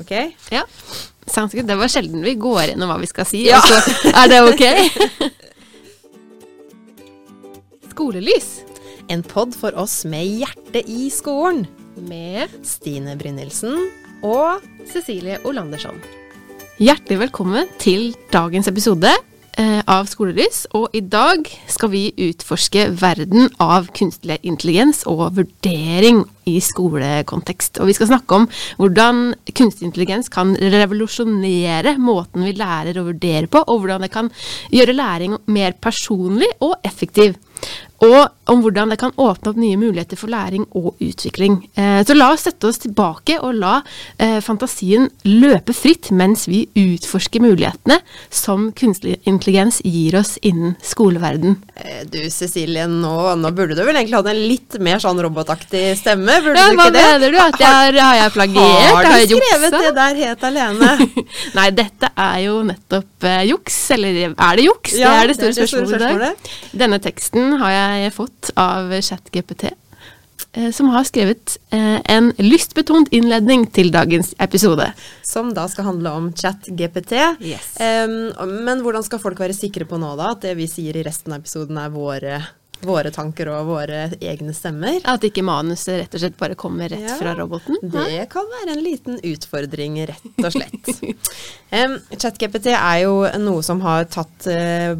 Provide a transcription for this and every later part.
Ok? Ja. Det var sjelden vi går gjennom hva vi skal si, Ja. og så er det ok? Skolelys En pod for oss med hjerte i skolen. med Stine Brynildsen og Cecilie Olandersson. Hjertelig velkommen til dagens episode av Skolelys. Og i dag skal vi utforske verden av kunstig intelligens og vurdering i skolekontekst. Og vi skal snakke om hvordan kunstig intelligens kan revolusjonere måten vi lærer og vurderer på, og hvordan det kan gjøre læring mer personlig og effektiv. Og om hvordan det kan åpne opp nye muligheter for læring og utvikling. Eh, så la oss sette oss tilbake og la eh, fantasien løpe fritt mens vi utforsker mulighetene som kunstig intelligens gir oss innen skoleverden. eh, Du Cecilie, nå, nå burde du vel egentlig hatt en litt mer sånn robotaktig stemme? Burde Ja, du hva ikke det? mener du? At jeg har, jeg plagiert? Har Har jeg du skrevet juksa? det der helt alene? Nei, dette er jo nettopp eh, juks. Eller er det juks? Ja, det er det store det er det store spørsmålet spørsmålet. Denne teksten har jeg fått av ChatGPT, eh, som har skrevet eh, en lystbetont innledning til dagens episode. Som da skal handle om chat-GPT. Yes. men hvordan skal folk være sikre på nå da, at det vi sier i resten av episoden er våre, våre tanker og våre egne stemmer? At ikke manuset rett og slett bare kommer rett Ja, fra roboten. Det kan være en liten utfordring, rett og slett. um, ChatGPT er jo noe som har tatt uh,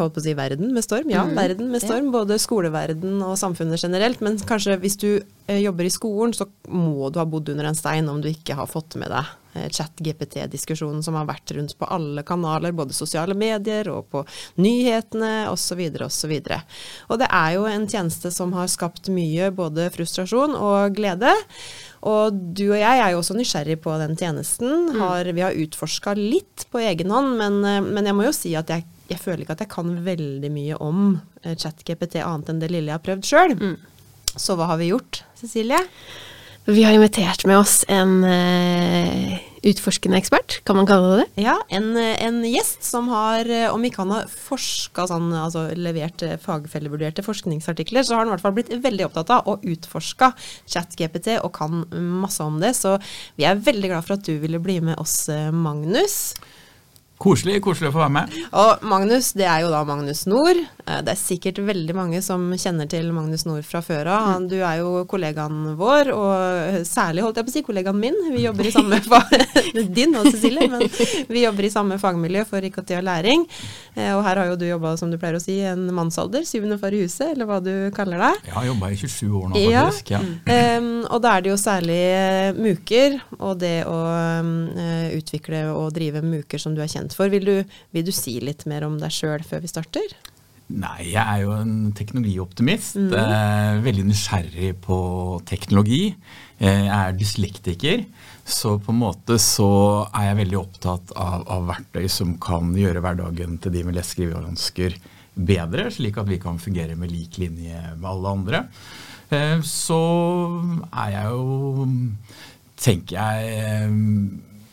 holdt på å si verden med storm. Ja, verden med storm. Både skoleverden og samfunnet generelt. Men kanskje hvis du uh, jobber i skolen, så må du ha bodd under en stein om du ikke har fått med deg ChatGPT-diskusjonen som har vært rundt på alle kanaler, både sosiale medier og på nyhetene osv. osv. Og det er jo en tjeneste som har skapt mye både frustrasjon og glede. Og du og jeg er jo også nysgjerrig på den tjenesten. Har, vi har utforska litt på egen hånd, men, eh, men jeg må jo si at jeg, jeg føler ikke at jeg kan veldig mye om eh, ChatGPT annet enn det lille jeg har prøvd sjøl. Så hva har vi gjort, Cecilie? Vi har invitert med oss en eh, utforskende ekspert, kan man kalle det det? Ja, en, en gjest som har, eh, om ikke han har forska sånn, altså levert eh, fagfellevurderte forskningsartikler, så har han i hvert fall blitt veldig opptatt av og utforska ChatGPT og kan masse om det. Så vi er veldig glad for at du ville bli med oss, eh, Magnus. Koselig, koselig å få være med. Og Magnus, det er jo da Magnus Nord. Eh, Det er sikkert veldig mange som kjenner til Magnus Nord fra før av. Du er jo kollegaen vår, og særlig holdt jeg på å si kollegaen min. Vi jobber i samme fag... Din og Cecilie, men vi jobber i samme fagmiljø for IKT og læring. Eh, Og her har jo du jobba, som du pleier å si, en mannsalder, syvende far i huset, eller hva du kaller deg. Jeg har jobba i 27 år nå, faktisk. Ja. Um, og da er det jo særlig eh, muker, og det å um, utvikle og drive muker som du er kjent for. Vil du, vil du si litt mer om deg sjøl før vi starter? Nei, jeg er jo en teknologioptimist. Mm. Eh, veldig nysgjerrig på teknologi. Eh, jeg er dyslektiker. Så på en måte så er jeg veldig opptatt av, av verktøy som kan gjøre hverdagen til de med lese- og skrivevansker bedre, slik at vi kan fungere med lik linje med alle andre. Eh, så er jeg jo, tenker jeg,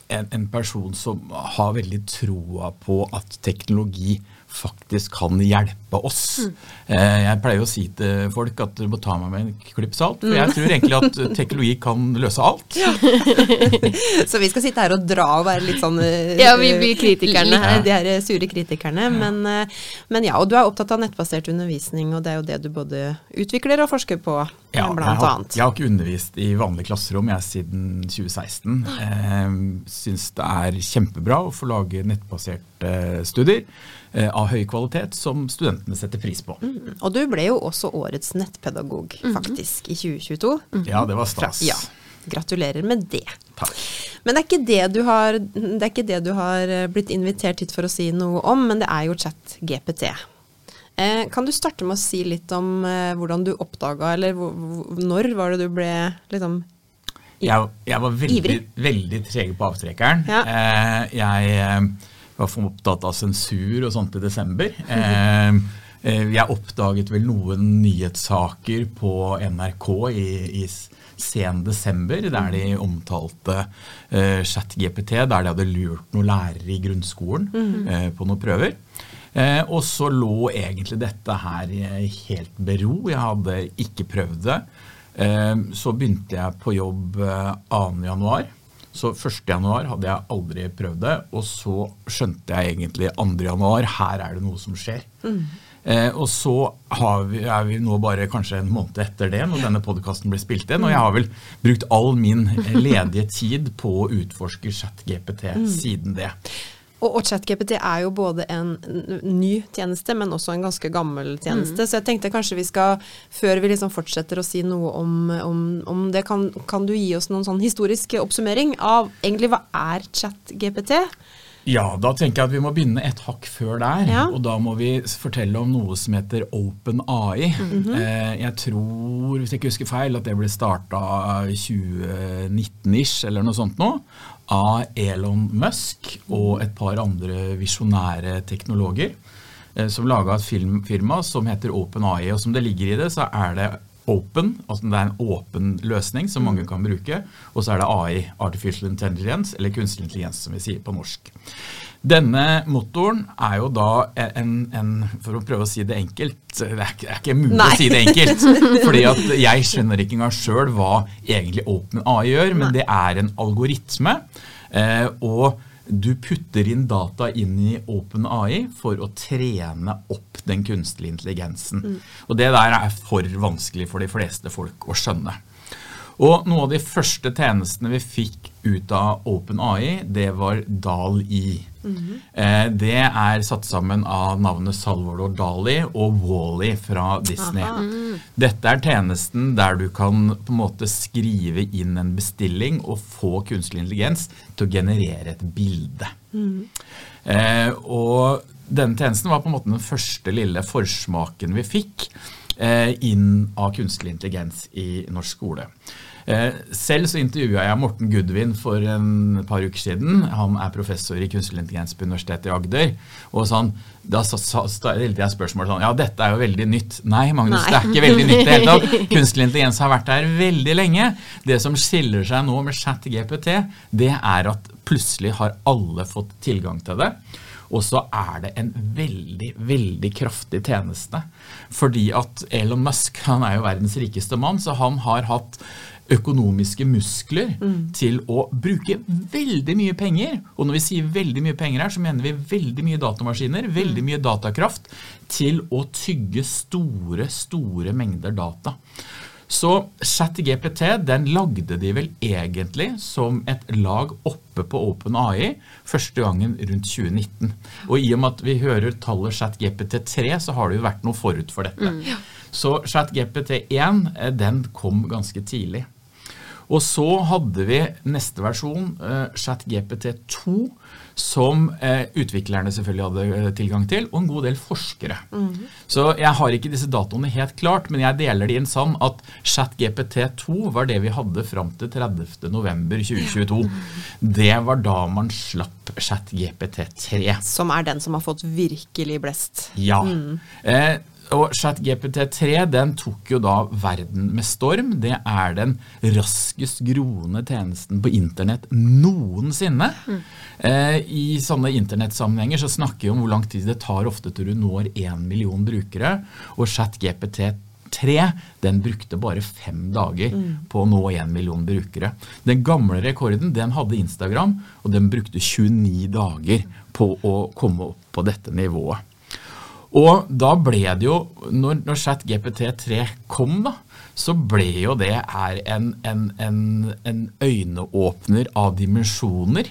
en, en person som har veldig troa på at teknologi faktisk kan hjelpe oss. Mm. Jeg pleier å si til folk at du må ta meg med en klipp salt, for jeg tror egentlig at teknologi kan løse alt. Så vi skal sitte her og dra og være litt sånn eh, Ja, vi blir kritikerne her. De her eh, sure kritikerne. Men, eh, men ja, og du er opptatt av nettbasert undervisning, og det er jo det du både utvikler og forsker på, ja, Ja, jeg, blant har, annet. jeg har ikke undervist i vanlig klasserom jeg siden 2016. Jeg Syns det er kjempebra å få lage nettbaserte studier eh, av høy kvalitet som studentene setter pris på. Og du ble jo også årets nettpedagog, faktisk, i 2022. Ja, det var stas. Ja, gratulerer med det. Takk. Men det er, ikke det, du har, det er ikke det du har eh, blitt invitert hit for å si noe om, men det er jo chat-GPT. Eh, kan du starte med å si litt om eh, hvordan du oppdaga, eller når var det du ble liksom Jeg, jeg var veldig, Ivrig. veldig treg på avtrekkeren. Ja. Eh, jeg eh, var opptatt av sensur og sånt i desember. Eh, eh, jeg oppdaget vel noen nyhetssaker på NRK i, i sen desember, der de omtalte eh, ChatGPT, der de hadde lurt noen lærere i grunnskolen eh, på noen prøver. Eh, og så lå egentlig dette her helt bero. Jeg hadde ikke prøvd det. Eh, så begynte jeg på jobb eh, 2. januar. Så 1.1 hadde jeg aldri prøvd det, og så skjønte jeg egentlig 2.1 her er det noe som skjer. Eh, og så har vi, er vi nå bare kanskje en måned etter det, når denne podkasten ble spilt inn. Og jeg har vel brukt all min ledige tid på å utforske ChatGPT siden det. Og, og ChatGPT er jo både en ny tjeneste, men også en ganske gammel tjeneste. Så jeg tenkte kanskje vi skal, før vi liksom fortsetter å si noe om, om, om det, kan, kan du gi oss noen sånn historisk oppsummering av egentlig hva er ChatGPT? Ja, da tenker jeg at vi må begynne et hakk før der. Ja. Og da må vi fortelle om noe som heter OpenAI. eh, jeg tror, hvis jeg ikke husker feil, at det ble starta 2019-ish eller noe sånt nå. Av Elon Musk og et par andre visjonære teknologer. eh, Som laga et film, firma som heter OpenAI. Og som det ligger i det, så er det open, altså det er en åpen løsning som mange kan bruke. Og så er det AI, Artificial Intelligence, eller kunstig intelligens, som vi sier på norsk. Denne motoren er jo da en, en For å prøve å si det enkelt Det er ikke, det er ikke mulig Nei. å si det enkelt. fordi at jeg skjønner ikke engang sjøl hva egentlig OpenAI gjør, men det er en algoritme. Eh, og du putter inn data inn i OpenAI for å trene opp den kunstige intelligensen. Og det der er for vanskelig for de fleste folk å skjønne. Og noen av de første tjenestene vi fikk ut av OpenAI, det var DAL-I. eh, det er satt sammen av navnet Salvador Dali og Wall-E fra Disney. Dette er tjenesten der du kan på en måte skrive inn en bestilling og få kunstig intelligens til å generere et bilde. Eh, og denne tjenesten var på en måte den første lille forsmaken vi fikk inn av kunstig intelligens i norsk skole. Eh, selv så intervjua jeg Morten Gudvin for en par uker siden. Han er professor i kunstig intelligens på Universitetet i Agder. Og sånn, da stilte jeg spørsmålet sånn Ja, dette er jo veldig nytt. Nei, Magnus, Nei. det er ikke veldig nytt i det hele tatt. Kunstig intelligens har vært der veldig lenge. Det som skiller seg nå med ChatGPT, det er at plutselig har alle fått tilgang til det. Og så er det en veldig, veldig kraftig tjeneste. Fordi at Elon Musk han er jo verdens rikeste mann, så han har hatt økonomiske muskler til å bruke veldig mye penger. Og når vi sier veldig mye penger her, så mener vi veldig mye datamaskiner, veldig mye datakraft, til å tygge store, store mengder data. Så ChatGPT den lagde de vel egentlig som et lag oppe på OpenAI første gangen rundt 2019. Og i og med at vi hører tallet ChatGPT3, så har det jo vært noe forut for dette. Så ChatGPT1 eh, den kom ganske tidlig. Og så hadde vi neste versjon, eh, ChatGPT2, som eh, utviklerne selvfølgelig hadde eh, tilgang til, og en god del forskere. Så jeg har ikke disse datoene helt klart, men jeg deler de inn sånn at ChatGPT2 var det vi hadde fram til 30.11.2022. Det var da man slapp ChatGPT3. Som er den som har fått virkelig blest. Ja. Eh, og ChatGPT3 den tok jo da verden med storm. Det er den raskest groende tjenesten på internett noensinne. Eh, I sånne internettsammenhenger så snakker vi om hvor lang tid det tar ofte til du når én million brukere. Og ChatGPT3 den brukte bare fem dager på å nå én million brukere. Den gamle rekorden den hadde Instagram, og den brukte 29 dager på å komme opp på dette nivået. Og da ble det jo, når, når ChatGPT3 kom, da, så ble jo det her en, en, en, en øyneåpner av dimensjoner.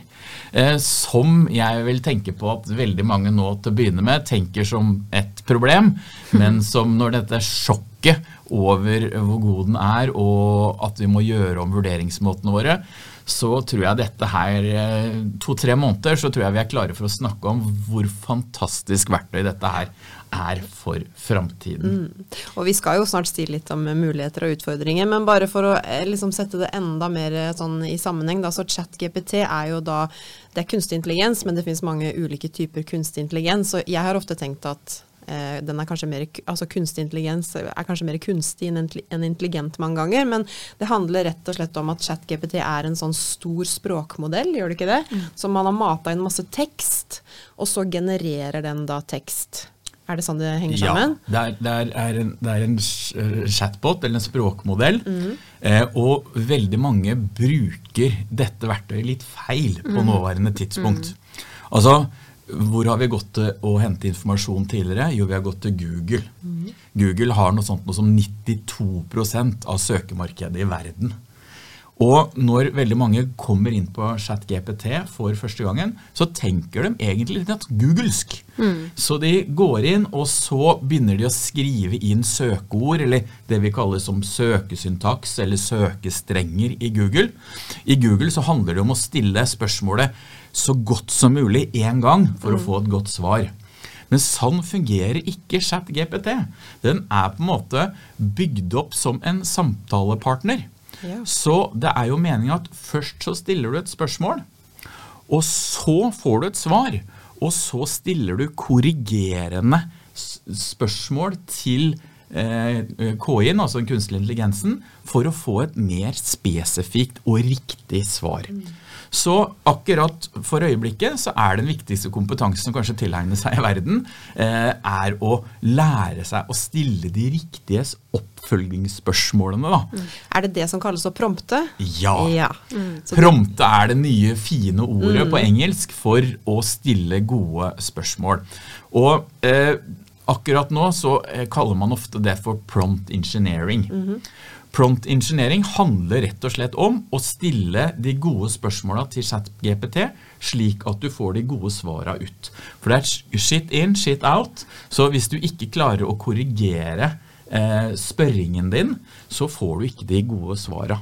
Eh, som jeg vil tenke på at veldig mange nå til å begynne med tenker som et problem, men som når dette sjokket over hvor god den er, og at vi må gjøre om vurderingsmåtene våre, så tror jeg dette her eh, to-tre måneder så tror jeg vi er klare for å snakke om hvor fantastisk verktøy dette her er for framtiden. Og vi skal jo snart si litt om muligheter og utfordringer, men bare for å eh, liksom sette det enda mer eh, sånn i sammenheng, da, så ChatGPT er jo da Det er kunstig intelligens, men det finnes mange ulike typer kunstig intelligens, og jeg har ofte tenkt at den er kanskje mer, altså Kunstig intelligens er kanskje mer kunstig enn intelligent mange ganger, men det handler rett og slett om at ChatGPT er en sånn stor språkmodell, gjør det ikke det? Så man har mata inn masse tekst, og så genererer den da tekst. Er det sånn det henger Ja, sammen? det er, det er, er en, det er en eh, chatbot, eller en språkmodell, eh, og veldig mange bruker dette verktøyet litt feil på nåværende tidspunkt. Altså, hvor har vi gått til å hente informasjon tidligere? Jo, vi har gått til Google. Google har noe sånt noe som 92% av søkemarkedet i verden. Og når veldig mange kommer inn på ChatGPT for første gangen, så tenker de egentlig litt googlesk. googlesk. Så de går inn, og så begynner de å skrive inn søkeord, eller det vi kaller som søkesyntaks, eller søkestrenger i Google. I Google så handler det om å stille spørsmålet så godt som mulig én gang for å få et godt svar. Men sånn fungerer ikke ChatGPT. Den er på en måte bygd opp som en samtalepartner. Ja. Så det er jo meningen at først så stiller du et spørsmål, og så får du et svar, og så stiller du korrigerende spørsmål til eh, KI-en, altså den kunstige intelligensen, for å få et mer spesifikt og riktig svar. Så akkurat for øyeblikket så er den viktigste kompetansen som kanskje tilegner seg i verden, eh, er å lære seg å stille de riktige oppfølgingsspørsmålene. Da. Er det det som kalles å prompte? Ja. ja. Mm. Prompte er det nye, fine ordet på engelsk for å stille gode spørsmål. Og eh, akkurat nå så eh, kaller man ofte det for prompt engineering. Prompt engineering handler rett og slett om å stille de gode spørsmåla til ChatGPT, slik at du får de gode svara ut. For det er shit in, shit out. Så hvis du ikke klarer å korrigere eh, spørringen din, så får du ikke de gode svara.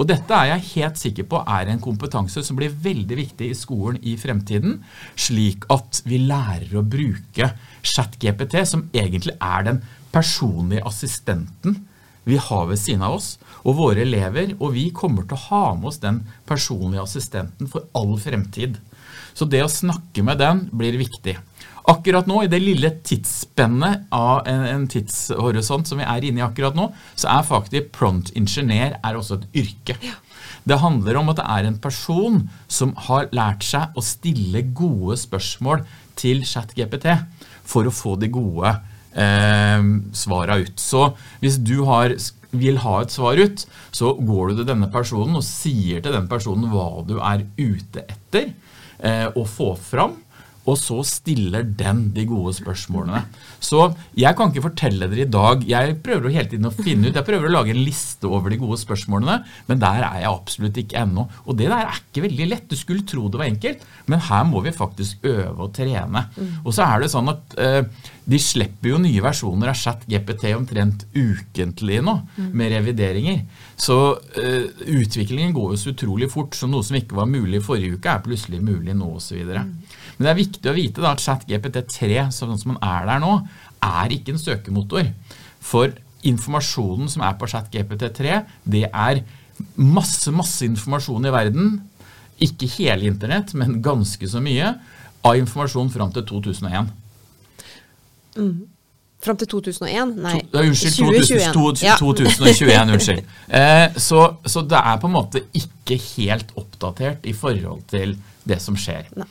Og dette er jeg helt sikker på er en kompetanse som blir veldig viktig i skolen i fremtiden, slik at vi lærer å bruke ChatGPT, som egentlig er den personlige assistenten vi har ved siden av oss, og våre elever, og vi kommer til å ha med oss den personlige assistenten for all fremtid. Så det å snakke med den blir viktig. Akkurat nå, i det lille tidsspennet av en, en tidshorisont som vi er inne i akkurat nå, så er faktisk prompt ingeniør er også et yrke. Det handler om at det er en person som har lært seg å stille gode spørsmål til ChatGPT for å få de gode eh, svara ut. Så hvis du har, vil ha et svar ut, så går du til denne personen og sier til den personen hva du er ute etter eh, å få fram. Og så stiller den de gode spørsmålene. Så jeg kan ikke fortelle dere i dag Jeg prøver hele tiden å finne ut Jeg prøver å lage en liste over de gode spørsmålene, men der er jeg absolutt ikke ennå. Og det der er ikke veldig lett. Du skulle tro det var enkelt, men her må vi faktisk øve og trene. Og så er det sånn at eh, de slipper jo nye versjoner av ChatGPT omtrent ukentlig nå, med revideringer. Så uh, utviklingen går jo så utrolig fort, så noe som ikke var mulig forrige uke, er plutselig mulig nå osv. Men det er viktig å vite da, at ChatGPT3, sånn som den er der nå, er ikke en søkemotor. For informasjonen som er på ChatGPT3, det er masse, masse informasjon i verden. Ikke hele internett, men ganske så mye av informasjon fram til 2001. Fram til 2001? Nei, To, ja, unnskyld, 2021. 2000, Ja. 2021. Unnskyld. Eh, så, så det er på en måte ikke helt oppdatert i forhold til det som skjer. Nei.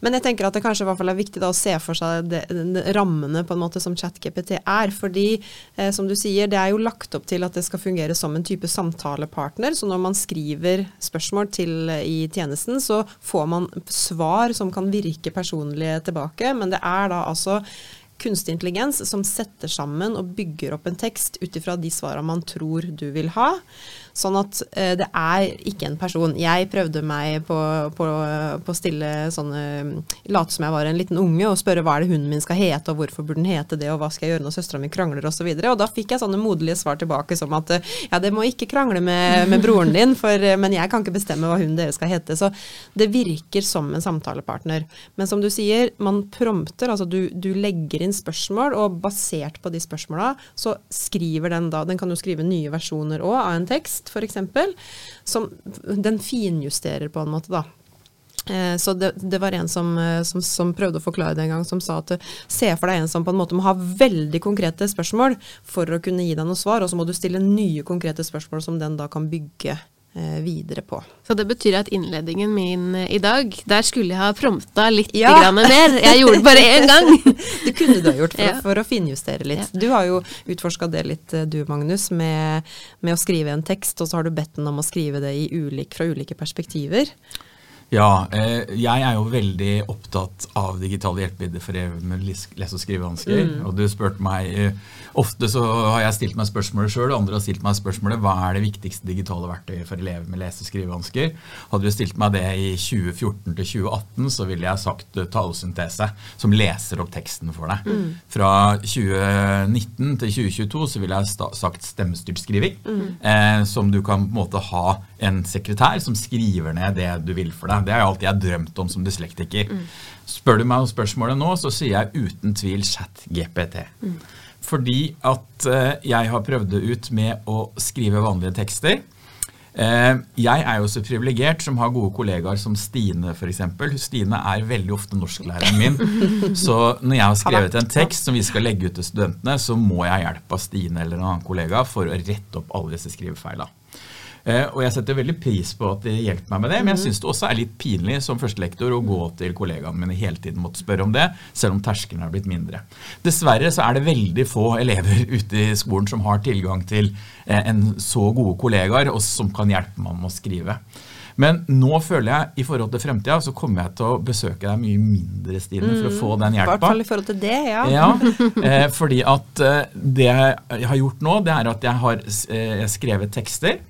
Men jeg tenker at det kanskje i hvert fall er viktig å se for seg det, de rammene på en måte som ChatGPT er. Fordi eh, som du sier, det er jo lagt opp til at det skal fungere som en type samtalepartner. Så når man skriver spørsmål til eh, i tjenesten, så får man svar som kan virke personlige tilbake. Men det er da altså kunstig intelligens som setter sammen og bygger opp en tekst ut ifra de svarene man tror du vil ha. Sånn at eh, det er ikke en person. Jeg prøvde meg på, å stille sånne Late som jeg var en liten unge og spørre hva er det hunden min skal hete, og hvorfor burde den hete det, og hva skal jeg gjøre når søstera mi krangler, osv. Og, så og da fikk jeg sånne moderlige svar tilbake som at eh, ja, det må ikke krangle med, med broren din, for, eh, men jeg kan ikke bestemme hva hunden deres skal hete. Så det virker som en samtalepartner. Men som du sier, man prompter, altså du, du legger inn spørsmål, og basert på de spørsmåla, så skriver den da Den kan jo skrive nye versjoner òg av en tekst, f.eks. Som den finjusterer på en måte, da. Eh, Så det, det var en som, eh, som, som prøvde å forklare det en gang, som sa at eh, se for deg en som på en måte må ha veldig konkrete spørsmål for å kunne gi deg noe svar, og så må du stille nye konkrete spørsmål som den da kan bygge videre på. Så det betyr at innledningen min eh, i dag, der skulle jeg ha prompta litt Ja. grann mer. Jeg gjorde det bare én gang. Det kunne du ha gjort for, Ja. for å finjustere litt. Du har jo utforska det litt, eh, du Magnus, med, med å skrive en tekst, og så har du bedt den om å skrive det i ulik, fra ulike perspektiver. Ja, eh, jeg er jo veldig opptatt av digitale hjelpemidler for elever med lese- og skrivevansker. Og du spurte meg eh, Ofte så har jeg stilt meg spørsmålet sjøl, og andre har stilt meg spørsmålet hva er det viktigste digitale verktøyet for elever med lese- og skrivevansker. Hadde du stilt meg det i 2014 til 2018, så ville jeg sagt eh, talesyntese, som leser opp teksten for deg. Fra 2019 til 2022 så ville jeg sagt stemmestyrt skriving, eh, som du kan på en måte ha en sekretær som skriver ned det du vil for deg. Det er jo alt jeg har drømt om som dyslektiker. Spør du meg om spørsmålet nå, så sier jeg uten tvil chat GPT. Fordi at eh, jeg har prøvd det ut med å skrive vanlige tekster. Eh, jeg er jo så privilegert som har gode kollegaer som Stine f.eks. Stine er veldig ofte norsklæreren min. Så når jeg har skrevet en tekst som vi skal legge ut til studentene, så må jeg ha hjelp av Stine eller en annen kollega for å rette opp alle disse skrivefeila. Eh, og jeg setter veldig pris på at de hjelper meg med det, men jeg syns det også er litt pinlig som førstelektor å gå til kollegaene mine hele tiden måtte spørre om det, selv om terskelen har blitt mindre. Dessverre så er det veldig få elever ute i skolen som har tilgang til eh, en så gode kollegaer, og som kan hjelpe meg med å skrive. Men nå føler jeg i forhold til fremtida, så kommer jeg til å besøke deg mye mindre, Stine, for å få den I hvert fall i forhold til det, ja. Ja, eh, fordi at eh, det jeg har gjort nå, det er at jeg har eh, skrevet tekster,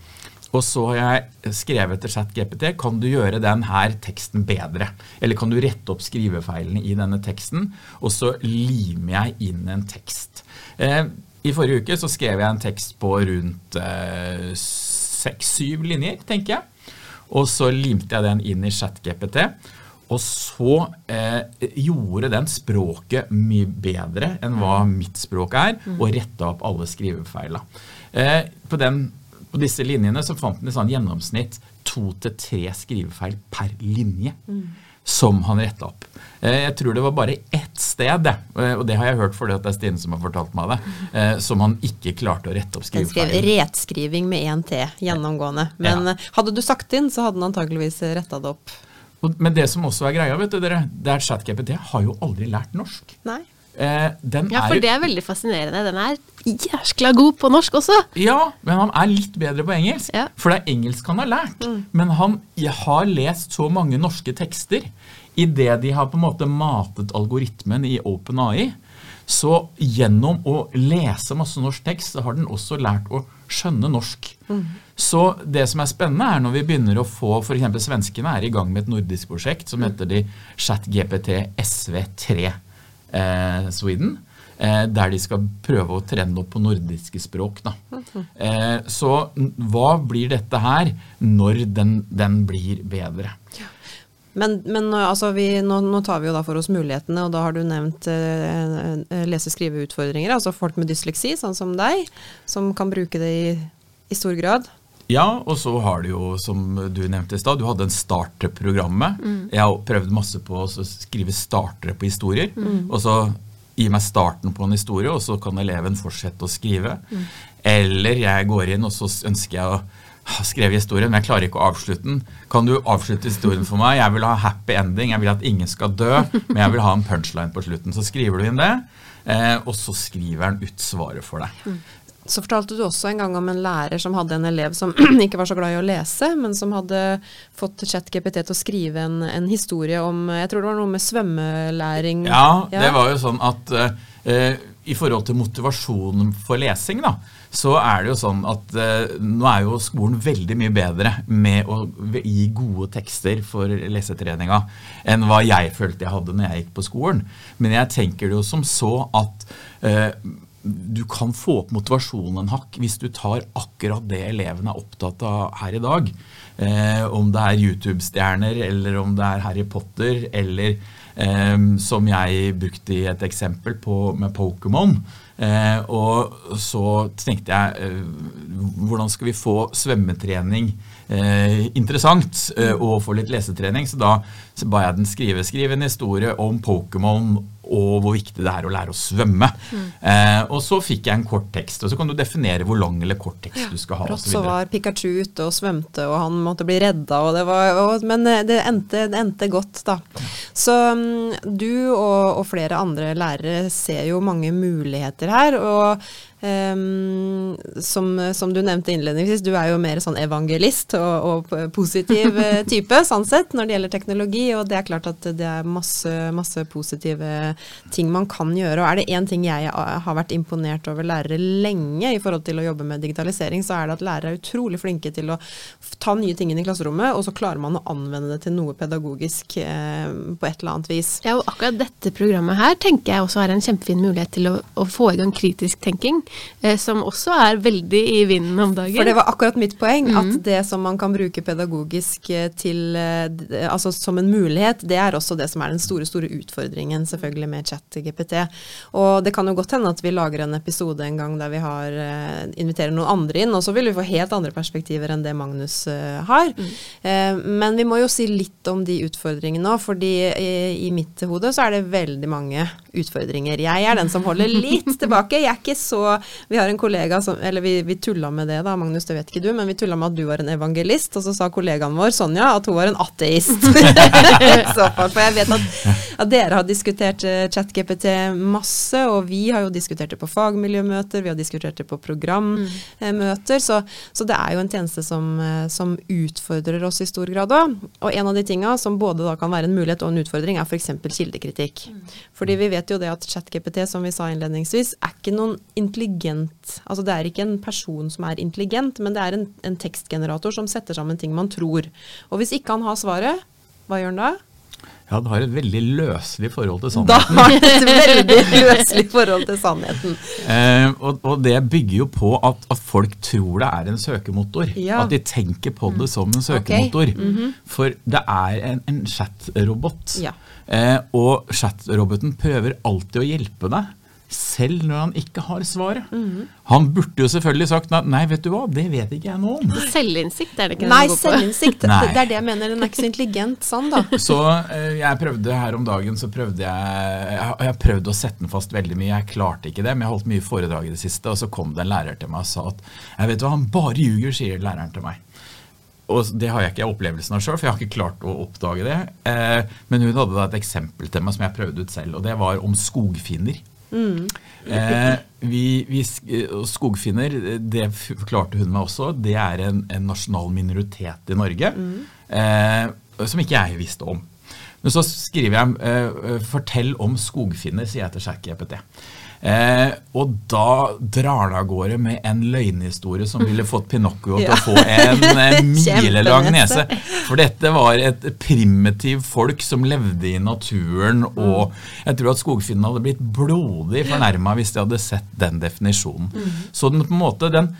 og så har jeg skrevet til ChatGPT kan du gjøre den her teksten bedre. Eller kan du rette opp skrivefeilene i denne teksten, og så limer jeg inn en tekst. Eh, I forrige uke så skrev jeg en tekst på rundt eh, seks-syv linjer, tenker jeg. Og så limte jeg den inn i ChatGPT. Og så eh, gjorde den språket mye bedre enn hva mitt språk er, og retta opp alle skrivefeila. Eh, på, den, på disse linjene så fant han i sånn gjennomsnitt to til tre skrivefeil per linje. Som han retta opp. Eh, jeg tror det var bare ett sted, eh, og det har jeg hørt fordi at det er Stine som har fortalt meg det, eh, som han ikke klarte å rette opp Den skrev skrivefeilen. retskriving med én T gjennomgående. Men Ja. hadde du sagt inn, så hadde han antageligvis retta det opp. Men det som også er greia, vet du, dere, det er at ChatGPT har jo aldri lært norsk. Nei. Eh, den Ja, er for jo- det er veldig fascinerende. Den er jæskla god på norsk også. Ja, men han er litt bedre på engelsk. Ja. For det er engelsk han har lært. Men han har lest så mange norske tekster idet de har på en måte matet algoritmen i OpenAI. Så gjennom å lese masse norsk tekst, så har den også lært å skjønne norsk. Så det som er spennende, er når vi begynner å få F.eks. svenskene er i gang med et nordisk prosjekt som heter de ChatGPT SV3 eh, Sweden. Eh, der de skal prøve å trene opp på nordiske språk. Da. Eh, så hva blir dette her når den, den blir bedre? Men, men uh, altså vi, nå, nå tar vi jo da for oss mulighetene, og da har du nevnt eh, eh, lese-skriveutfordringer. Altså folk med dysleksi, sånn som deg, som kan bruke det i, i stor grad. Ja, og så har du jo, som du nevnte i stad, du hadde en starterprogrammet. Jeg har prøvd masse på å skrive startere på historier. Og så gi meg starten på en historie, og så kan eleven fortsette å skrive. Eller jeg går inn, og så ønsker jeg å ha skrevet historien, men jeg klarer ikke å avslutte den. Kan du avslutte historien for meg? Jeg vil ha happy ending, jeg vil at ingen skal dø, men jeg vil ha en punchline på slutten. Så skriver du inn det, eh, og så skriver den ut svaret for deg. Så fortalte du også en gang om en lærer som hadde en elev som ikke var så glad i å lese, men som hadde fått ChatGPT til å skrive en, en historie om Jeg tror det var noe med svømmelæring. Ja, det var jo sånn at eh, i forhold til motivasjonen for lesing, da, så er det jo sånn at eh, nå er jo skolen veldig mye bedre med å gi gode tekster for lesetreninga enn hva jeg følte jeg hadde når jeg gikk på skolen. Men jeg tenker det jo som så at eh, du kan få opp motivasjonen en hakk hvis du tar akkurat det elevene er opptatt av her i dag. Eh, om det er YouTube-stjerner, eller om det er Harry Potter, eller eh, som jeg brukte i et eksempel på, med Pokémon. Eh, og så tenkte jeg eh, hvordan skal vi få svømmetrening eh, interessant eh, og få litt lesetrening? Så da så ba jeg den skrive, skrive en historie om Pokémon og hvor viktig det er å lære å svømme. Eh, og så fikk jeg en kort tekst, og så kan du definere hvor lang eller kort tekst du skal ha. Brått så så var Pikachu ute og svømte, og han måtte bli redda, og det var, og, men eh, det endte, det endte godt, da. Så um, du og, og flere andre lærere ser jo mange muligheter her, og ehm, som, som du nevnte innledningsvis, du er jo mer sånn evangelist og, og positiv eh, type, sånn sett, når det gjelder teknologi, og det er klart at det er masse, masse positive ting man kan gjøre. Og er det én ting jeg har vært imponert over lærere lenge i forhold til å jobbe med digitalisering, så er det at lærere er utrolig flinke til å ta nye ting inn i klasserommet, og så klarer man å anvende det til noe pedagogisk eh, på et eller annet vis. Ja, og akkurat dette programmet her tenker jeg også er en kjempefin mulighet til å, å få i gang kritisk tenking, eh, som også er veldig i vinden om dagen. For det var akkurat mitt poeng, at det som man kan bruke pedagogisk eh, til, eh, altså som en mulighet, det er også det som er den store, store utfordringen selvfølgelig med chat-GPT. Og det kan jo godt hende at vi lager en episode en gang der vi har, eh, inviterer noen andre inn, og så vil vi få helt andre perspektiver enn det Magnus eh, har. Eh, men vi må jo si litt om de utfordringene òg, fordi i, i mitt hode så er det veldig mange utfordringer. Jeg er den som holder litt tilbake. Jeg er ikke så Vi har en kollega som Eller vi, vi tulla med det, da, Magnus, det vet ikke du, men vi tulla med at du var en evangelist, og så sa kollegaen vår, Sonja, at hun var en ateist. Så. For jeg vet at, at dere har diskutert uh, ChatGPT masse, og vi har jo diskutert det på fagmiljømøter, vi har diskutert det på programmøter, så, så det er jo en tjeneste som, eh, som utfordrer oss i stor grad òg. Og en av de tinga som både da kan være en mulighet og en utfordring, er f.eks. kildekritikk. Fordi vi vet jo det at ChatGPT, som vi sa innledningsvis, er ikke noen intelligent Altså det er ikke en person som er intelligent, men det er en, en tekstgenerator som setter sammen ting man tror. Og hvis ikke han har svaret, hva gjør han da? Ja, det har et veldig løselig forhold til sannheten. Da har han et veldig løselig forhold til sannheten. Eh, og, og det bygger jo på at, at folk tror det er en søkemotor. Ja. At de tenker på det som en søkemotor. For det er en, en chatrobot. Ja. Eh, og chatroboten prøver alltid å hjelpe deg. Selv når han ikke har svaret. Han burde jo selvfølgelig sagt nei, vet du hva, det vet ikke jeg noe om. Selvinnsikt er det ikke Nei, å gå på. selvinnsikt. Nei. Det er det jeg mener. Den er ikke så intelligent sånn, da. Så eh, jeg prøvde her om dagen så prøvde jeg Jeg har- jeg prøvde prøvd å sette den fast veldig mye. Jeg klarte ikke det, men jeg holdt mye foredrag i det siste. Og så kom det en lærer til meg og sa at jeg vet hva, han bare ljuger, sier læreren til meg. Og det har jeg ikke opplevelsen av sjøl, for jeg har ikke klart å oppdage det. Eh, men hun hadde da et eksempel til meg som jeg prøvde ut selv, og det var om skogfinner. Eh, vi, vi, sk- eh, og skogfinner, eh, det forklarte hun meg også, det er en, en nasjonal minoritet i Norge eh, som ikke jeg visste om. Men så skriver jeg eh, 'fortell om skogfinner', sier jeg til ChatGPT. Eh, og da drar det av gårde med en løgnhistorie som ville fått Pinocchio til Ja. å få en eh, milelang nese. For dette var et primitiv folk som levde i naturen, og jeg tror at skogfinnene hadde blitt blodig fornærma hvis de hadde sett den definisjonen. Så den på en måte, den,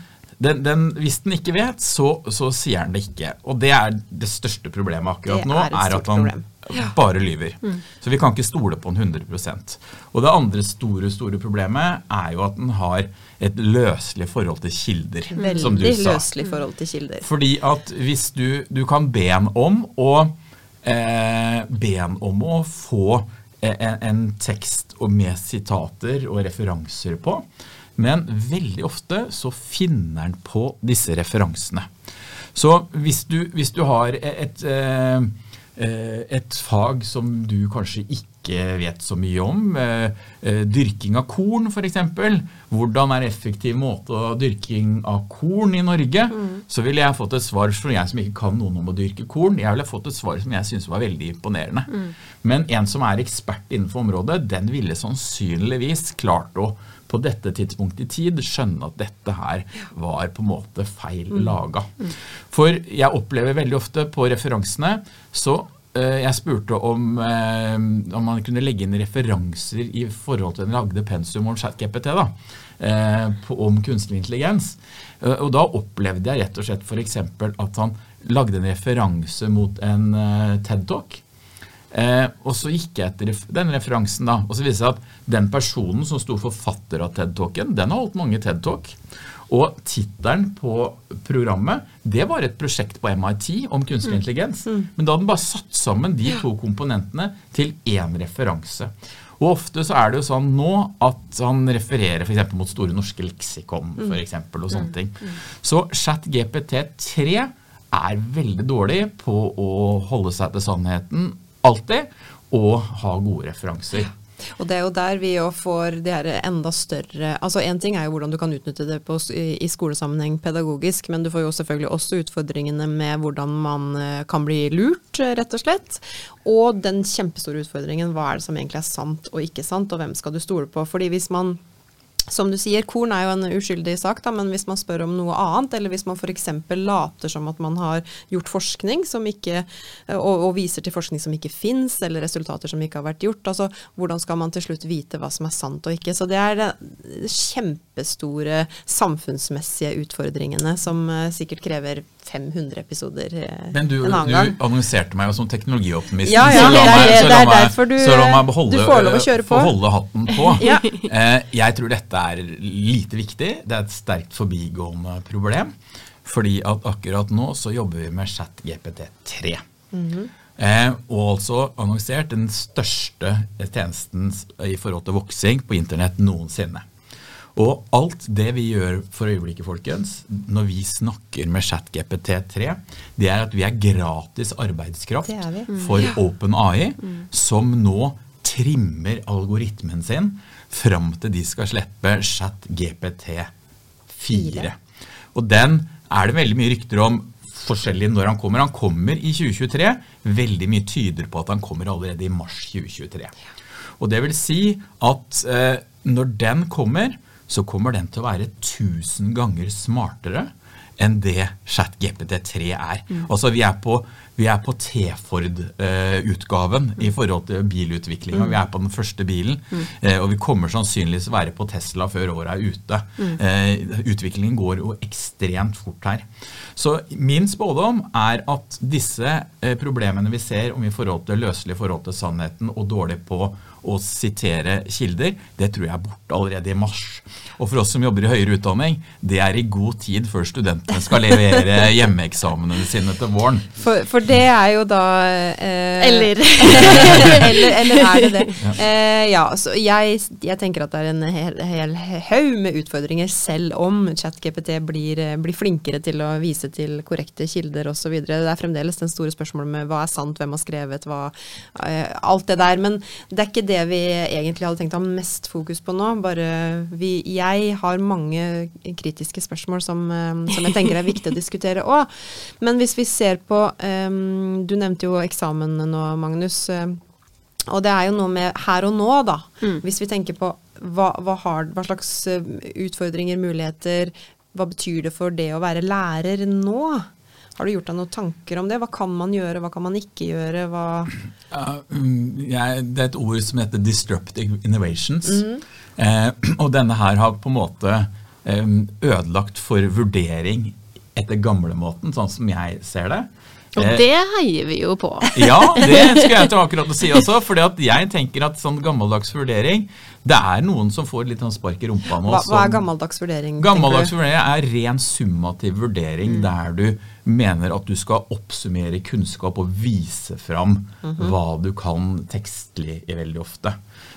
den, den, hvis den ikke vet, så, så sier den det ikke. Og det er det største problemet akkurat Det nå, er er at han problem. bare lyver. Så vi kan ikke stole på den 100% Og det andre store store problemet er jo at den har et løselig forhold til kilder, som du Veldig sa. løselig forhold til kilder. Fordi at hvis du, du kan be en om å eh, be en om å få eh, en, en tekst med sitater og referanser på, men veldig ofte så finner han på disse referansene. Så hvis du, hvis du har et, eh, eh, et fag som du kanskje ikke vet så mye om, eh, dyrking av korn f.eks., hvordan er effektiv måte å dyrking av korn i Norge, så ville jeg fått et svar fra jeg som ikke kan noen om å dyrke korn, jeg ville fått et svar som jeg syntes var veldig imponerende. Men en som er ekspert innenfor området, den ville sannsynligvis klart å på dette tidspunktet i tid skjønne at dette her var på en måte feil laga. For jeg opplever veldig ofte på referansene så eh, jeg spurte om, eh, om man kunne legge inn referanser i forhold til den lagde pensum om ChatGPT da, eh, på, om kunstig intelligens. Og da opplevde jeg rett og slett f.eks. at han lagde en referanse mot en TED-talk. Eh, og så gikk jeg etter den referansen, da, og så viste det seg at den personen som sto forfatter av TED-talken, den har holdt mange TED-talk. Og tittelen på programmet det var et prosjekt på MIT om kunstig intelligens. Men da hadde den bare satt sammen de to komponentene til én referanse. Og ofte så er det jo sånn nå at han refererer f.eks. mot Store norske leksikon for eksempel, og sånne ting. Så ChatGPT3 er veldig dårlig på å holde seg til sannheten alltid, og ha gode referanser. Og det er jo der vi jo får det her enda større Altså én ting er jo hvordan du kan utnytte det på, i skolesammenheng pedagogisk, men du får jo selvfølgelig også utfordringene med hvordan man eh, kan bli lurt, rett og slett. Og den kjempestore utfordringen hva er det som egentlig er sant og ikke sant, og hvem skal du stole på. Fordi hvis man som du sier, korn er jo en uskyldig sak, da, men hvis man spør om noe annet, eller hvis man f.eks. later som at man har gjort forskning ikke, og, og, viser til forskning som ikke fins, eller resultater som ikke har vært gjort, altså hvordan skal man til slutt vite hva som er sant og ikke? Så det er de kjempestore samfunnsmessige utfordringene som uh, sikkert krever 500 episoder uh, men du, en annen gang. Men Du annonserte meg jo som teknologioptimist, ja, ja, så la meg, så la meg, du, så la meg beholde, du får lov å kjøre på. holde hatten på. ja. eh, jeg tror dette er lite viktig. Det er et sterkt forbigående problem. Fordi at akkurat nå så jobber vi med ChatGPT3. Mm -hmm. eh, og altså annonsert den største tjenesten i forhold til voksing på internett noensinne. Og alt det vi gjør for øyeblikket, folkens, når vi snakker med ChatGPT3, det er at vi er gratis arbeidskraft mm. for OpenAI, mm. som nå trimmer algoritmen sin fram til de skal slippe ChatGPT4. Og den er det veldig mye rykter om forskjellig når han kommer. Han kommer i 2023. Veldig mye tyder på at han kommer allerede i mars 2023. Og det vil si at eh, når den kommer, så kommer den til å være 1000 ganger smartere enn det ChatGPT3 er. Mm. Altså vi er på, på T-Ford-utgaven uh, i forhold til bilutviklinga. Mm. Vi er på den første bilen, mm. uh, og vi kommer sannsynligvis være på Tesla før året er ute. Uh, utviklingen går jo ekstremt fort her. Så min spådom er at disse problemene vi ser om i forhold til løselig forhold til sannheten og dårlig på å sitere kilder, det tror jeg er borte allerede i mars. Og for oss som jobber i høyere utdanning, det er i god tid før studentene skal levere hjemmeeksamene sine til våren. For, for det er jo da eh, eller. eller. eller. er det det? Ja, eh, ja så jeg, jeg, tenker at det er en hel, hel haug med utfordringer, selv om ChatGPT blir, blir, flinkere til å vise til korrekte kilder osv. Det er fremdeles den store spørsmålet med hva er sant, hvem har skrevet, hva eh, Alt det der. Men det er ikke det vi egentlig hadde tenkt å ha mest fokus på nå. Bare vi, jeg har mange kritiske spørsmål som, eh, som jeg tenker er viktig å diskutere òg. Men hvis vi ser på um, Du nevnte jo eksamen nå, Magnus. Eh, og det er jo noe med her og nå, da. Mm. Hvis vi tenker på hva, hva, har, hva slags utfordringer, muligheter, hva betyr det for det å være lærer nå? Har du gjort deg noen tanker om det? Hva kan man gjøre, hva kan man ikke gjøre? Ja, mm, jeg, det er et ord som heter 'disruptive innovations'. Mm. Eh, og denne her har på en måte eh, ødelagt for vurdering etter gamlemåten, sånn som jeg ser det. Og eh, det heier vi jo på. ja, det skulle jeg til akkurat å si også. For jeg tenker at sånn gammeldags vurdering Det er noen som får litt sånn spark i rumpa nå. Hva, hva er gammeldags vurdering? Gammeldags vurdering er ren summativ vurdering, mm. der du mener at du skal oppsummere kunnskap og vise fram mm -hmm. hva du kan tekstlig veldig ofte.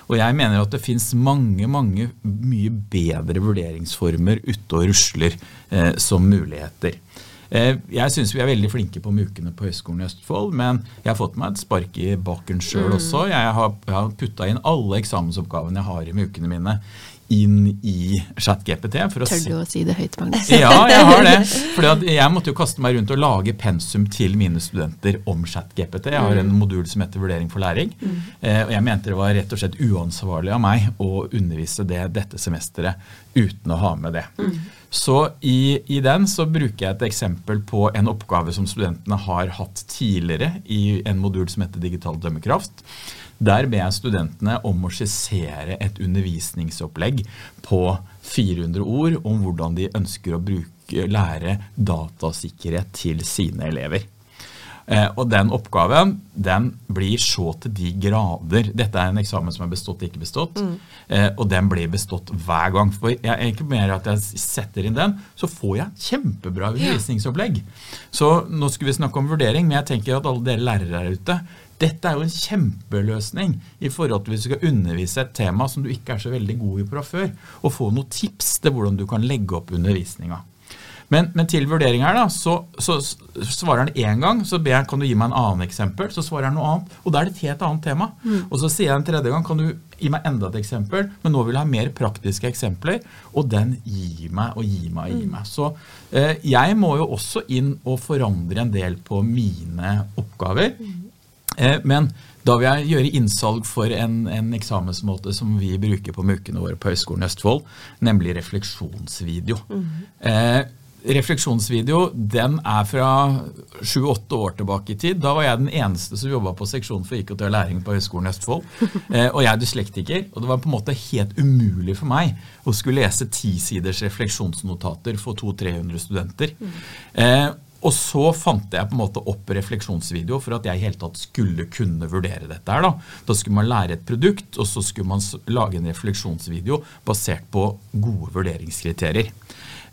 Og jeg mener at det fins mange, mange mye bedre vurderingsformer ute og rusler eh, som muligheter. Eh, jeg syns vi er veldig flinke på mukene på Høgskolen i Østfold, men jeg har fått meg et spark i baken sjøl mm. også. Jeg har, har putta inn alle eksamensoppgavene jeg har i mukene mine inn i ChatGPT. Tør du å si det høyt, Magnus? Ja, jeg har det. For jeg måtte jo kaste meg rundt og lage pensum til mine studenter om ChatGPT. Jeg har en mm. modul som heter Vurdering for læring. Mm. Eh, og jeg mente det var rett og slett uansvarlig av meg å undervise det dette semesteret uten å ha med det. Mm. Så i, i, den så bruker jeg et eksempel på en oppgave som studentene har hatt tidligere i en modul som heter Digital dømmekraft. Der ber jeg studentene om å skissere et undervisningsopplegg på 400 ord om hvordan de ønsker å bruke, lære datasikkerhet til sine elever. Eh, og den oppgaven den blir så til de grader Dette er en eksamen som er bestått, ikke bestått. Mm. Eh, og den blir bestått hver gang. For jeg, egentlig mer at jeg setter inn den, så får jeg kjempebra undervisningsopplegg. Så nå skulle vi snakke om vurdering, men jeg tenker at alle dere lærere der ute Dette er jo en kjempeløsning i forhold til hvis du skal undervise et tema som du ikke er så veldig god i fra før, og få noen tips til hvordan du kan legge opp undervisninga. Men, men, til vurdering her, da, så, så svarer han én gang, så ber han kan du gi meg en annen eksempel. Så svarer han noe annet, og da er det et helt annet tema. Mm. Og så sier jeg en tredje gang kan du gi meg enda et eksempel, men nå vil jeg ha mer praktiske eksempler. Og den gir meg og gir meg og gir mm. meg. Så eh, jeg må jo også inn og forandre en del på mine oppgaver. Mm. Eh, men da vil jeg gjøre innsalg for en, en, eksamensmåte som vi bruker på mukene våre på Høgskolen Østfold, nemlig refleksjonsvideo. Mm. Eh, refleksjonsvideo den er fra sju-åtte år tilbake i tid. Da var jeg den eneste som jobba på seksjonen for IKT og læring på Høgskolen Østfold. Eh, og jeg er dyslektiker, og det var på en måte helt umulig for meg å skulle lese tisiders refleksjonsnotater for 200-300 studenter. Eh, og så fant jeg på en måte opp refleksjonsvideo for at jeg i hele tatt skulle kunne vurdere dette. her. Da Da skulle man lære et produkt, og så skulle man lage en refleksjonsvideo basert på gode vurderingskriterier.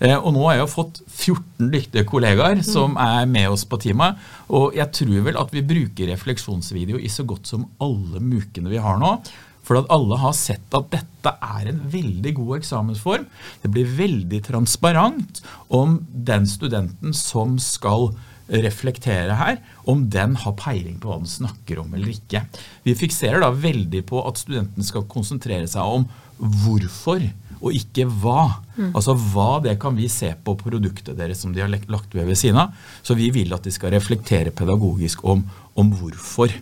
Eh, og nå har jeg jo fått 14 dyktige kollegaer som er med oss på teamet. Og jeg tror vel at vi bruker refleksjonsvideo i så godt som alle mukene vi har nå. For at alle har sett at dette er en veldig god eksamensform. Det blir veldig transparent om den studenten som skal reflektere her, om den har peiling på hva den snakker om eller ikke. Vi fikserer da veldig på at studenten skal konsentrere seg om hvorfor og ikke hva. Mm. Altså hva det kan vi se på produktet deres som de har lagt ved ved siden av. Så vi vil at de skal reflektere pedagogisk om, om hvorfor.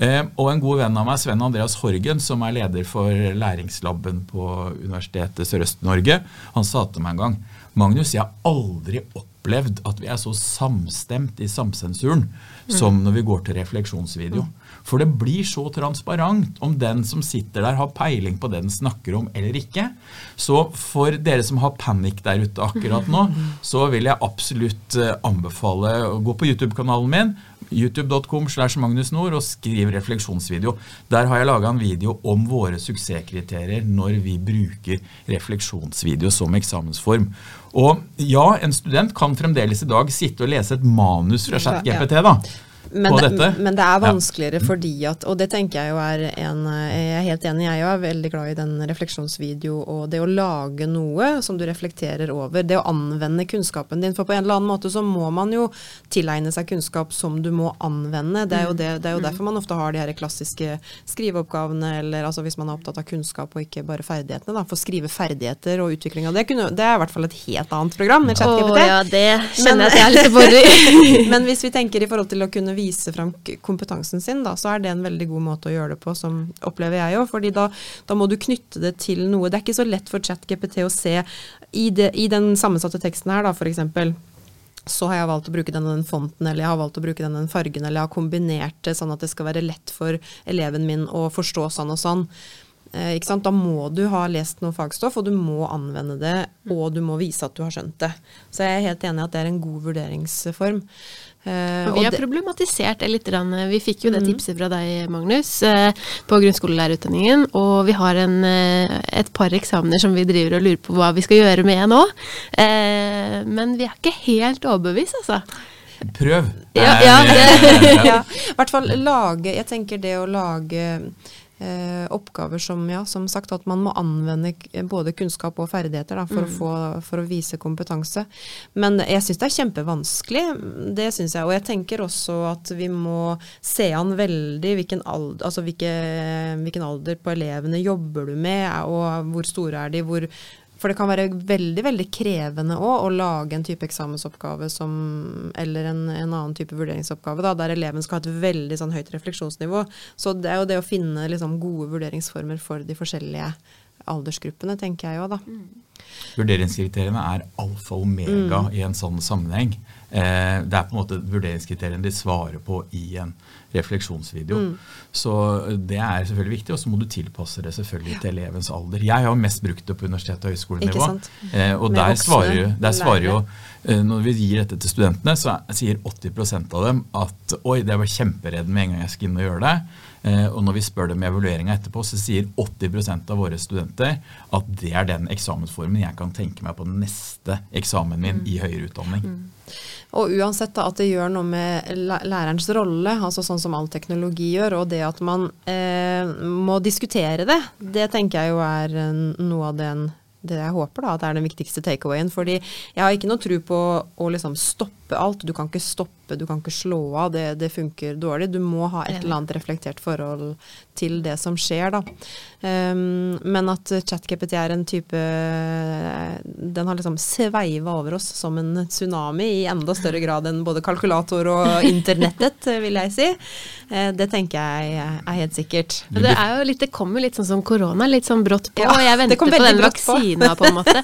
Eh, og en god venn av meg, Sven Andreas Horgen, som er leder for læringslaben på Universitetet Sørøst-Norge, han sa til meg en gang Magnus, jeg har aldri opplevd at vi er så samstemt i samsensuren mm. som når vi går til refleksjonsvideo. Mm. For det blir så transparent om den som sitter der, har peiling på det den snakker om eller ikke. Så for dere som har panikk der ute akkurat nå, så vil jeg absolutt eh, anbefale å gå på YouTube-kanalen min, youtube.com slash Magnus Nord, og skriv refleksjonsvideo. Der har jeg laga en video om våre suksesskriterier når vi bruker refleksjonsvideo som eksamensform. Og ja, en student kan fremdeles i dag sitte og lese et manus fra ChatGPT. da, men, på dette. Men det er vanskeligere ja. fordi at Og det tenker jeg jo er en Jeg er helt enig, jeg er veldig glad i den refleksjonsvideo og det å lage noe som du reflekterer over. Det å anvende kunnskapen din. For på en eller annen måte så må man jo tilegne seg kunnskap som du må anvende. Det er jo, det, det er jo mm. derfor man ofte har de her klassiske skriveoppgavene, eller altså hvis man er opptatt av kunnskap og ikke bare ferdighetene. da, For skrive ferdigheter og utvikling av det, kunne, det er i hvert fall et helt annet program enn ChatGPT. Oh, ja, det kjenner jeg at jeg er litt borig. men hvis vi tenker i forhold til å kunne vise fram kompetansen sin, da, så er det en veldig god måte å gjøre det på, som opplever jeg jo. fordi da, da, må du knytte det til noe. Det er ikke så lett for ChatGPT å se i, det, i den sammensatte teksten her, da, f.eks så har jeg valgt å bruke denne den fonten, eller jeg har valgt å bruke denne den fargen, eller jeg har kombinert det sånn at det skal være lett for eleven min å forstå sånn og sånn. Eh, da må du ha lest noe fagstoff, og du må anvende det, og du må vise at du har skjønt det. Så jeg er helt enig i at det er en god vurderingsform. Uh, vi har problematisert det litt. Vi fikk jo det mm. tipset fra deg, Magnus, uh, på grunnskolelærerutdanningen. Og vi har en, uh, et par eksamener som vi driver og lurer på hva vi skal gjøre med nå. men vi er ikke helt overbevist, altså. Prøv. Ja, ja, ja. I hvert fall lage Jeg tenker det å lage eh, oppgaver som, ja, som sagt, at man må anvende både kunnskap og ferdigheter da, for, mm. å få, for, å vise kompetanse. Men jeg syns det er kjempevanskelig, det syns jeg. Og jeg tenker også at vi må se an veldig hvilken alder, altså hvilke, hvilken alder på elevene jobber du med, og hvor store er de, hvor for det kan være veldig veldig krevende òg å lage en type eksamensoppgave som, eller en, en annen type vurderingsoppgave da, der eleven skal ha et veldig sånn, høyt refleksjonsnivå. Så det er jo det å finne liksom, gode vurderingsformer for de forskjellige aldersgruppene, tenker jeg jo da. Mm. Vurderingskriteriene er alfa og omega mm. i en sånn sammenheng. Eh, det er på en måte vurderingskriteriene de svarer på i en refleksjonsvideo. Mm. Så det er selvfølgelig viktig, og så må du tilpasse det selvfølgelig til elevens alder. Jeg har mest brukt det på universitet- og høyskolenivå. Eh, og der svarer, der svarer, jo eh, Når vi gir dette til studentene, så sier 80% av dem at oi, det var kjemperedd med en gang jeg skal inn og gjøre det. Eh, og når vi spør dem i evalueringa etterpå, så sier 80% av våre studenter at det er den eksamensformen jeg kan tenke meg på den neste eksamen min mm. i høyere utdanning. Mm. Og uansett da, at det gjør noe med lærerens rolle, altså sånn som all teknologi gjør, og det at man eh, må diskutere det, det tenker jeg jo er noe av den det jeg håper da, at det er den viktigste takeawayen. Fordi jeg har ikke noe tro på å liksom stoppe alt. Du kan ikke stoppe, du kan ikke slå av. Det, det funker dårlig. Du må ha et eller annet reflektert forhold til det som skjer, da. Um, men at ChatGPT er en type Den har liksom sveiva over oss som en tsunami i enda større grad enn både kalkulator og internettet, vil jeg si. Uh, det tenker jeg er helt sikkert. Det, er jo litt, det kommer litt sånn som korona, litt sånn brått på. Ja, og jeg venter på den vaksina, på. på en måte.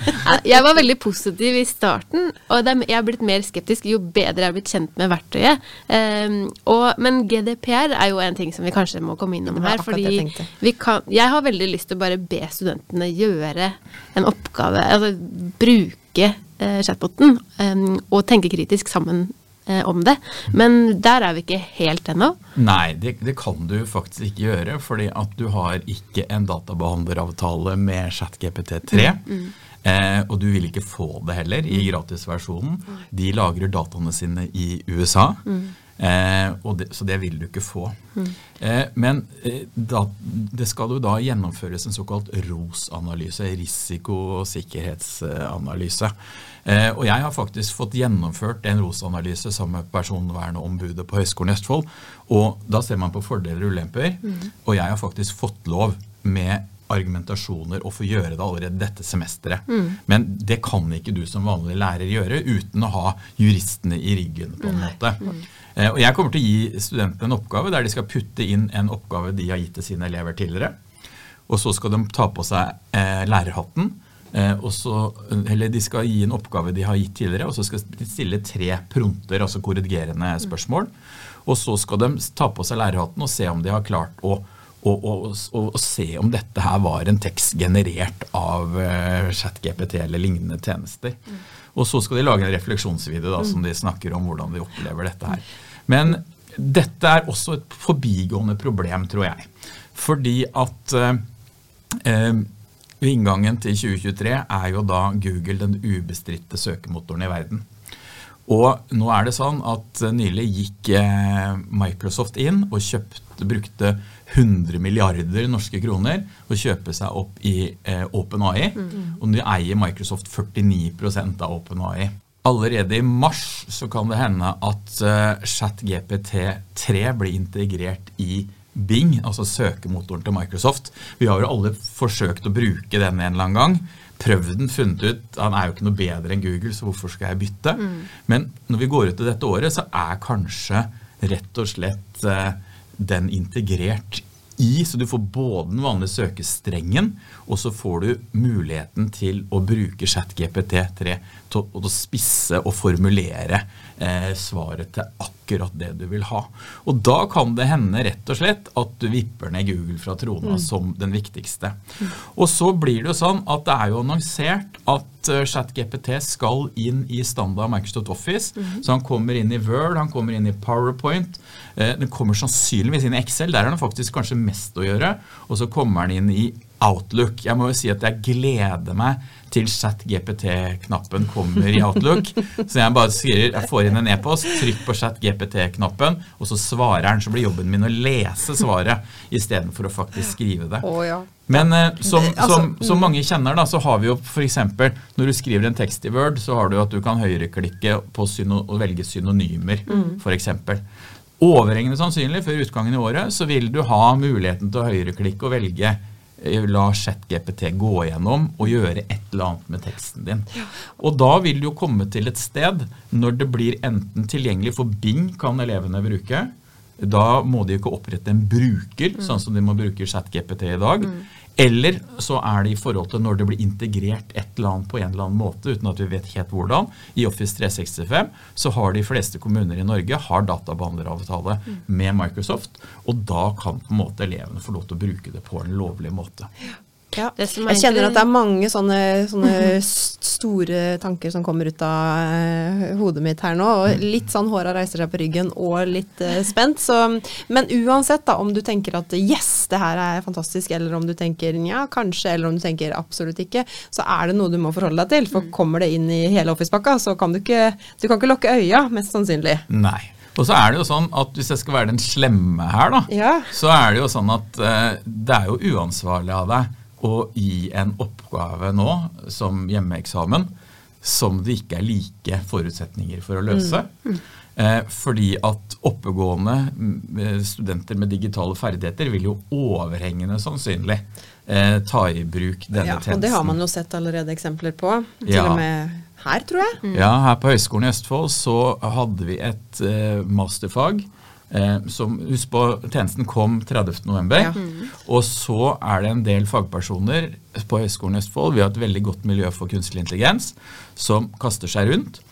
Jeg var veldig positiv i starten, og jeg har blitt mer skeptisk jo bedre jeg har blitt kjent med verktøyet. Um, og, men GDPR er jo en ting som vi kanskje må komme innom her fordi jeg, kan, jeg har veldig lyst til å bare be studentene gjøre en oppgave, altså bruke uh, chatboten um, og tenke kritisk sammen eh, om det. Men der er vi ikke helt ennå. Nei, det, det, kan du faktisk ikke gjøre, fordi at du har ikke en databehandleravtale med ChatGPT3. Mm, mm. Eh, og du vil ikke få det heller i gratisversjonen. De lagrer dataene sine i USA. Mm. Eh, det, så det vil du ikke få. Eh, men eh, da, det skal jo da gjennomføres en såkalt ROS-analyse, risiko- og sikkerhetsanalyse. Eh, og jeg har faktisk fått gjennomført en ROS-analyse sammen med personvernombudet på Høgskolen i Østfold. Og da ser man på fordeler og ulemper. Mm. Og jeg har faktisk fått lov med argumentasjoner og få gjøre det allerede dette semesteret. Mm. Men det kan ikke du som vanlig lærer gjøre uten å ha juristene i ryggen. på en måte. Mm. Eh, og Jeg kommer til å gi studentene en oppgave der de skal putte inn en oppgave de har gitt til sine elever tidligere. Og så skal de ta på seg eh, lærerhatten. Eh, og så, eller De skal gi en oppgave de har gitt tidligere, og så skal de stille tre pronter, altså korrigerende spørsmål. Og så skal de ta på seg lærerhatten og se om de har klart å og, og, og, se om dette her var en tekst generert av uh, ChatGPT eller lignende tjenester. Mm. Og så skal de lage en refleksjonsvideo da, som de snakker om hvordan de opplever dette her. Men dette er også et forbigående problem, tror jeg. Fordi at uh, uh, inngangen til 2023 er jo da Google den ubestridte søkemotoren i verden. Og nå er det sånn at nylig gikk eh, Microsoft inn og kjøpte, brukte 100 milliarder norske kroner å kjøpe seg opp i eh, OpenAI. Mm. Og nå eier Microsoft 49% av OpenAI. Allerede i mars så kan det hende at eh, ChatGPT3 blir integrert i Bing, altså søkemotoren til Microsoft. Vi har jo alle forsøkt å bruke den en eller annen gang. Prøvd den, funnet ut han er jo ikke noe bedre enn Google, så hvorfor skal jeg bytte? Mm. Men når vi går ut i dette året, så er kanskje rett og slett uh, den integrert i, så du får både den vanlige søkestrengen, og så får du muligheten til å bruke ChatGPT3 til å spisse og formulere eh, svaret til akkurat det du vil ha. Og da kan det hende rett og slett at du vipper ned Google fra trona mm. som den viktigste. Mm. Og så blir det jo sånn at det er jo annonsert at uh, ChatGPT skal inn i standard Microsoft Office. Mm. Så han kommer inn i Word, han kommer inn i PowerPoint. Eh, den kommer sannsynligvis inn i Excel, der er han faktisk kanskje mest å gjøre. Og så kommer den inn i Outlook. Jeg må jo si at jeg gleder meg til chat-GPT-knappen kommer i Outlook. Så jeg bare skriver, jeg får inn en e-post, trykk på chat-GPT-knappen, og så svarer den. Så blir jobben min å lese svaret istedenfor å faktisk skrive det. Oh, ja. Men eh, som, altså, som, som, mange kjenner, da, så har vi jo f.eks. når du skriver en tekst i Word, så har du at du kan høyreklikke på syno, og velge synonymer, mm. f.eks. Overhengende sannsynlig før utgangen i året så vil du ha muligheten til å høyreklikke og velge la ChatGPT gå igjennom og gjøre et eller annet med teksten din. Ja. Og da vil du jo komme til et sted når det blir enten tilgjengelig for Bing kan elevene bruke. Da må de jo ikke opprette en bruker, mm. sånn som de må bruke ChatGPT i dag. Mm. Eller så er det i forhold til når det blir integrert et eller annet på en eller annen måte, uten at vi vet helt hvordan. I Office 365 så har de fleste kommuner i Norge har databehandleravtale mm. med Microsoft. Og da kan på en måte elevene få lov til å bruke det på en lovlig måte. Ja. Ja. Jeg kjenner at det er mange sånne, sånne store tanker som kommer ut av eh, hodet mitt her nå. Og litt sånn håra reiser seg på ryggen og litt uh, spent. Så, men uansett, da, om du tenker at yes, det her er fantastisk, eller om du tenker nja, kanskje, eller om du tenker absolutt ikke, så er det noe du må forholde deg til. For kommer det inn i hele Office-pakka, så kan du ikke Du kan ikke lukke øya, mest sannsynlig. Nei. Og så er det jo sånn at hvis jeg skal være den slemme her, da, Ja. så er det jo sånn at uh, det er jo uansvarlig av deg å gi en oppgave nå som hjemmeeksamen som det ikke er like forutsetninger for å løse. Eh, fordi at oppegående mm, studenter med digitale ferdigheter vil jo overhengende sannsynlig eh, ta i bruk denne Ja, tjenesten. og det har man jo sett allerede eksempler på. Til Ja. og med her, tror jeg. Ja, her på Høgskolen i Østfold så hadde vi et eh, masterfag. Eh, som, husk på, Tjenesten kom 30.11. Ja. Og så er det en del fagpersoner på Høgskolen i Østfold vi har et veldig godt miljø for kunstig intelligens, som kaster seg rundt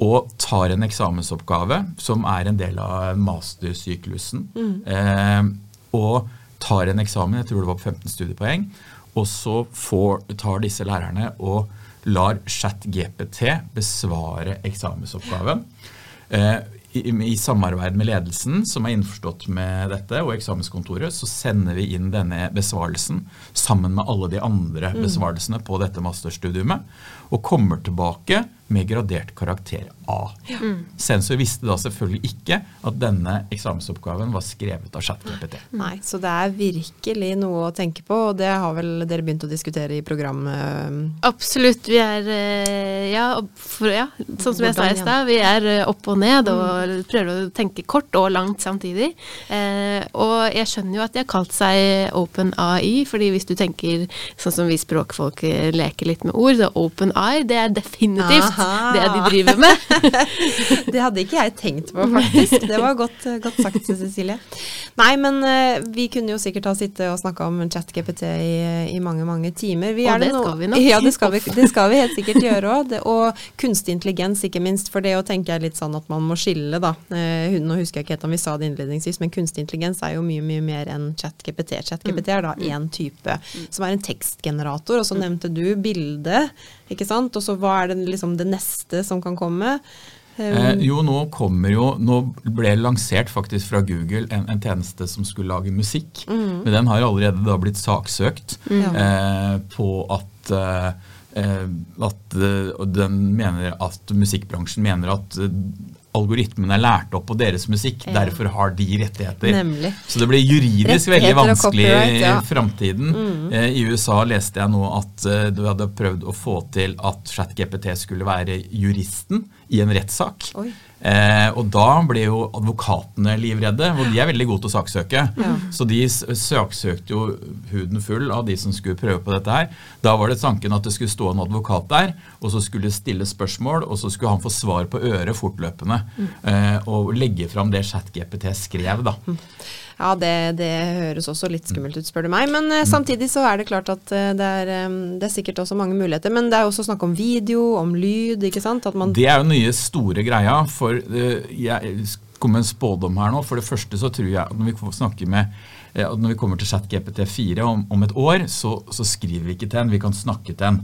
og tar en eksamensoppgave som er en del av mastersyklusen. Eh, og tar en eksamen, jeg tror det var på 15 studiepoeng, og så får, tar disse lærerne og lar ChatGPT besvare eksamensoppgaven. Eh, i, I samarbeid med ledelsen, som er innforstått med dette, og eksamenskontoret, så sender vi inn denne besvarelsen sammen med alle de andre besvarelsene på dette masterstudiumet, og kommer tilbake med gradert karakter A. Sensor visste da selvfølgelig ikke at denne eksamensoppgaven var skrevet av ChatGPT. Nei, så det er virkelig noe å tenke på, og det har vel dere begynt å diskutere i programmet? Absolutt. Vi er eh, ja, for, ja, sånn som jeg sa i stad, vi er eh, opp og ned og prøver å tenke kort og langt samtidig. Eh, og jeg skjønner jo at de har kalt seg Open AI, fordi hvis du tenker sånn som vi språkfolk eh, leker litt med ord, så Open AI, det er definitivt Aha. Det de driver med. det hadde ikke jeg tenkt på, faktisk. Det var godt, godt sagt, Cecilie. Nei, men eh, vi kunne jo sikkert ha sittet og snakka om ChatGPT i, i mange, mange timer. Vi Og det no skal vi nok. Ja, det skal vi, det skal vi helt sikkert gjøre òg. Og kunstig intelligens, ikke minst. For det å tenke er litt sånn at man må skille, da. Eh, nå husker jeg ikke helt om vi sa det innledningsvis, men kunstig intelligens er jo mye, mye mer enn ChatGPT. ChatGPT er da én type, som er en tekstgenerator. Og så nevnte du bilde, ikke sant. Og så hva er det, liksom, det neste som kan komme? Eh, jo, nå kommer jo Nå ble lansert faktisk fra Google en, en tjeneste som skulle lage musikk. Men den har allerede da blitt saksøkt eh, på at eh, eh, at eh, den mener at musikkbransjen mener at eh, algoritmene er lært opp på deres musikk, Ja. derfor har de rettigheter. Nemlig. Så det blir juridisk veldig vanskelig i ja. Mm. Eh, I USA leste jeg nå at eh, du hadde prøvd å få til at ChatGPT skulle være juristen i en rettssak. Eh, og da ble jo advokatene livredde, og de er veldig gode til å saksøke. Ja. Så de saksøkte jo huden full av de som skulle prøve på dette her. Da var det tanken at det skulle stå en advokat der, og så skulle stille spørsmål, og så skulle han få svar på øret fortløpende. Eh, og legge fram det ChatGPT skrev, da. Ja, det, det høres også litt skummelt ut, spør du meg. Men eh, samtidig så er det klart at eh, det, er, eh, det er sikkert også mange muligheter. Men det er også snakk om video, om lyd, ikke sant? Det er jo nye store greia, for eh, jeg kom med en spådom her nå. For det første så tror jeg at når vi snakker med når vi kommer til ChatGPT4 om, om et år, så, så skriver vi ikke til den, vi kan snakke til den.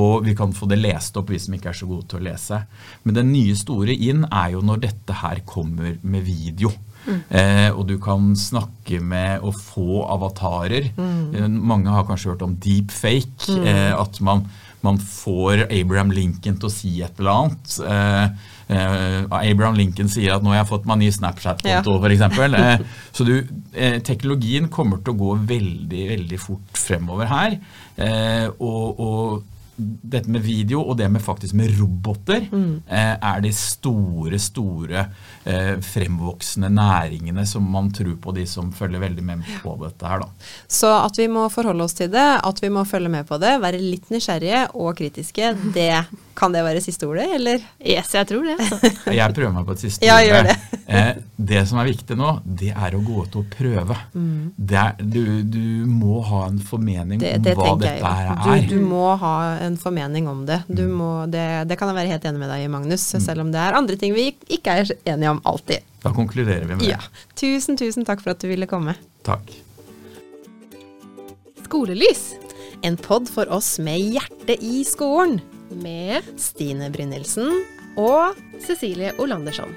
Og vi kan få det lest opp, vi som ikke er så gode til å lese. Men den nye store inn er jo når dette her kommer med video. Eh, og du kan snakke med og få avatarer. Eh, mange har kanskje hørt om deepfake. Eh, at man, man får Abraham Lincoln til å si et eller annet. Eh, eh, Abraham Lincoln sier at 'nå har jeg fått meg ny Snapchat-konto', Ja. eksempel. Eh, så du, eh, teknologien kommer til å gå veldig, veldig fort fremover her. Eh, og, og dette med video og det med faktisk med roboter eh, er de store, store eh, fremvoksende næringene som man tror på, de som følger veldig med på dette her, da. Så at vi må forholde oss til det, at vi må følge med på det, være litt nysgjerrige og kritiske, det kan det være siste ordet, eller? Yes, jeg tror det. Altså. Jeg prøver meg på et siste Ja, ord. gjør det. Eh, det som er viktig nå, det er å gå ut og prøve. Det er, du, du må ha en formening det, Det, om hva jeg dette her er. Du, du må ha en formening om det. Du må, det. Det kan jeg være helt enig med deg i, Magnus, selv om det er andre ting vi ikke er enige om alltid. Da konkluderer vi med Ja. Tusen, tusen takk for at du ville komme. Takk. Skolelys. En pod for oss med hjertet i skolen. Med Stine Brynildsen. og Cecilie Olandersson.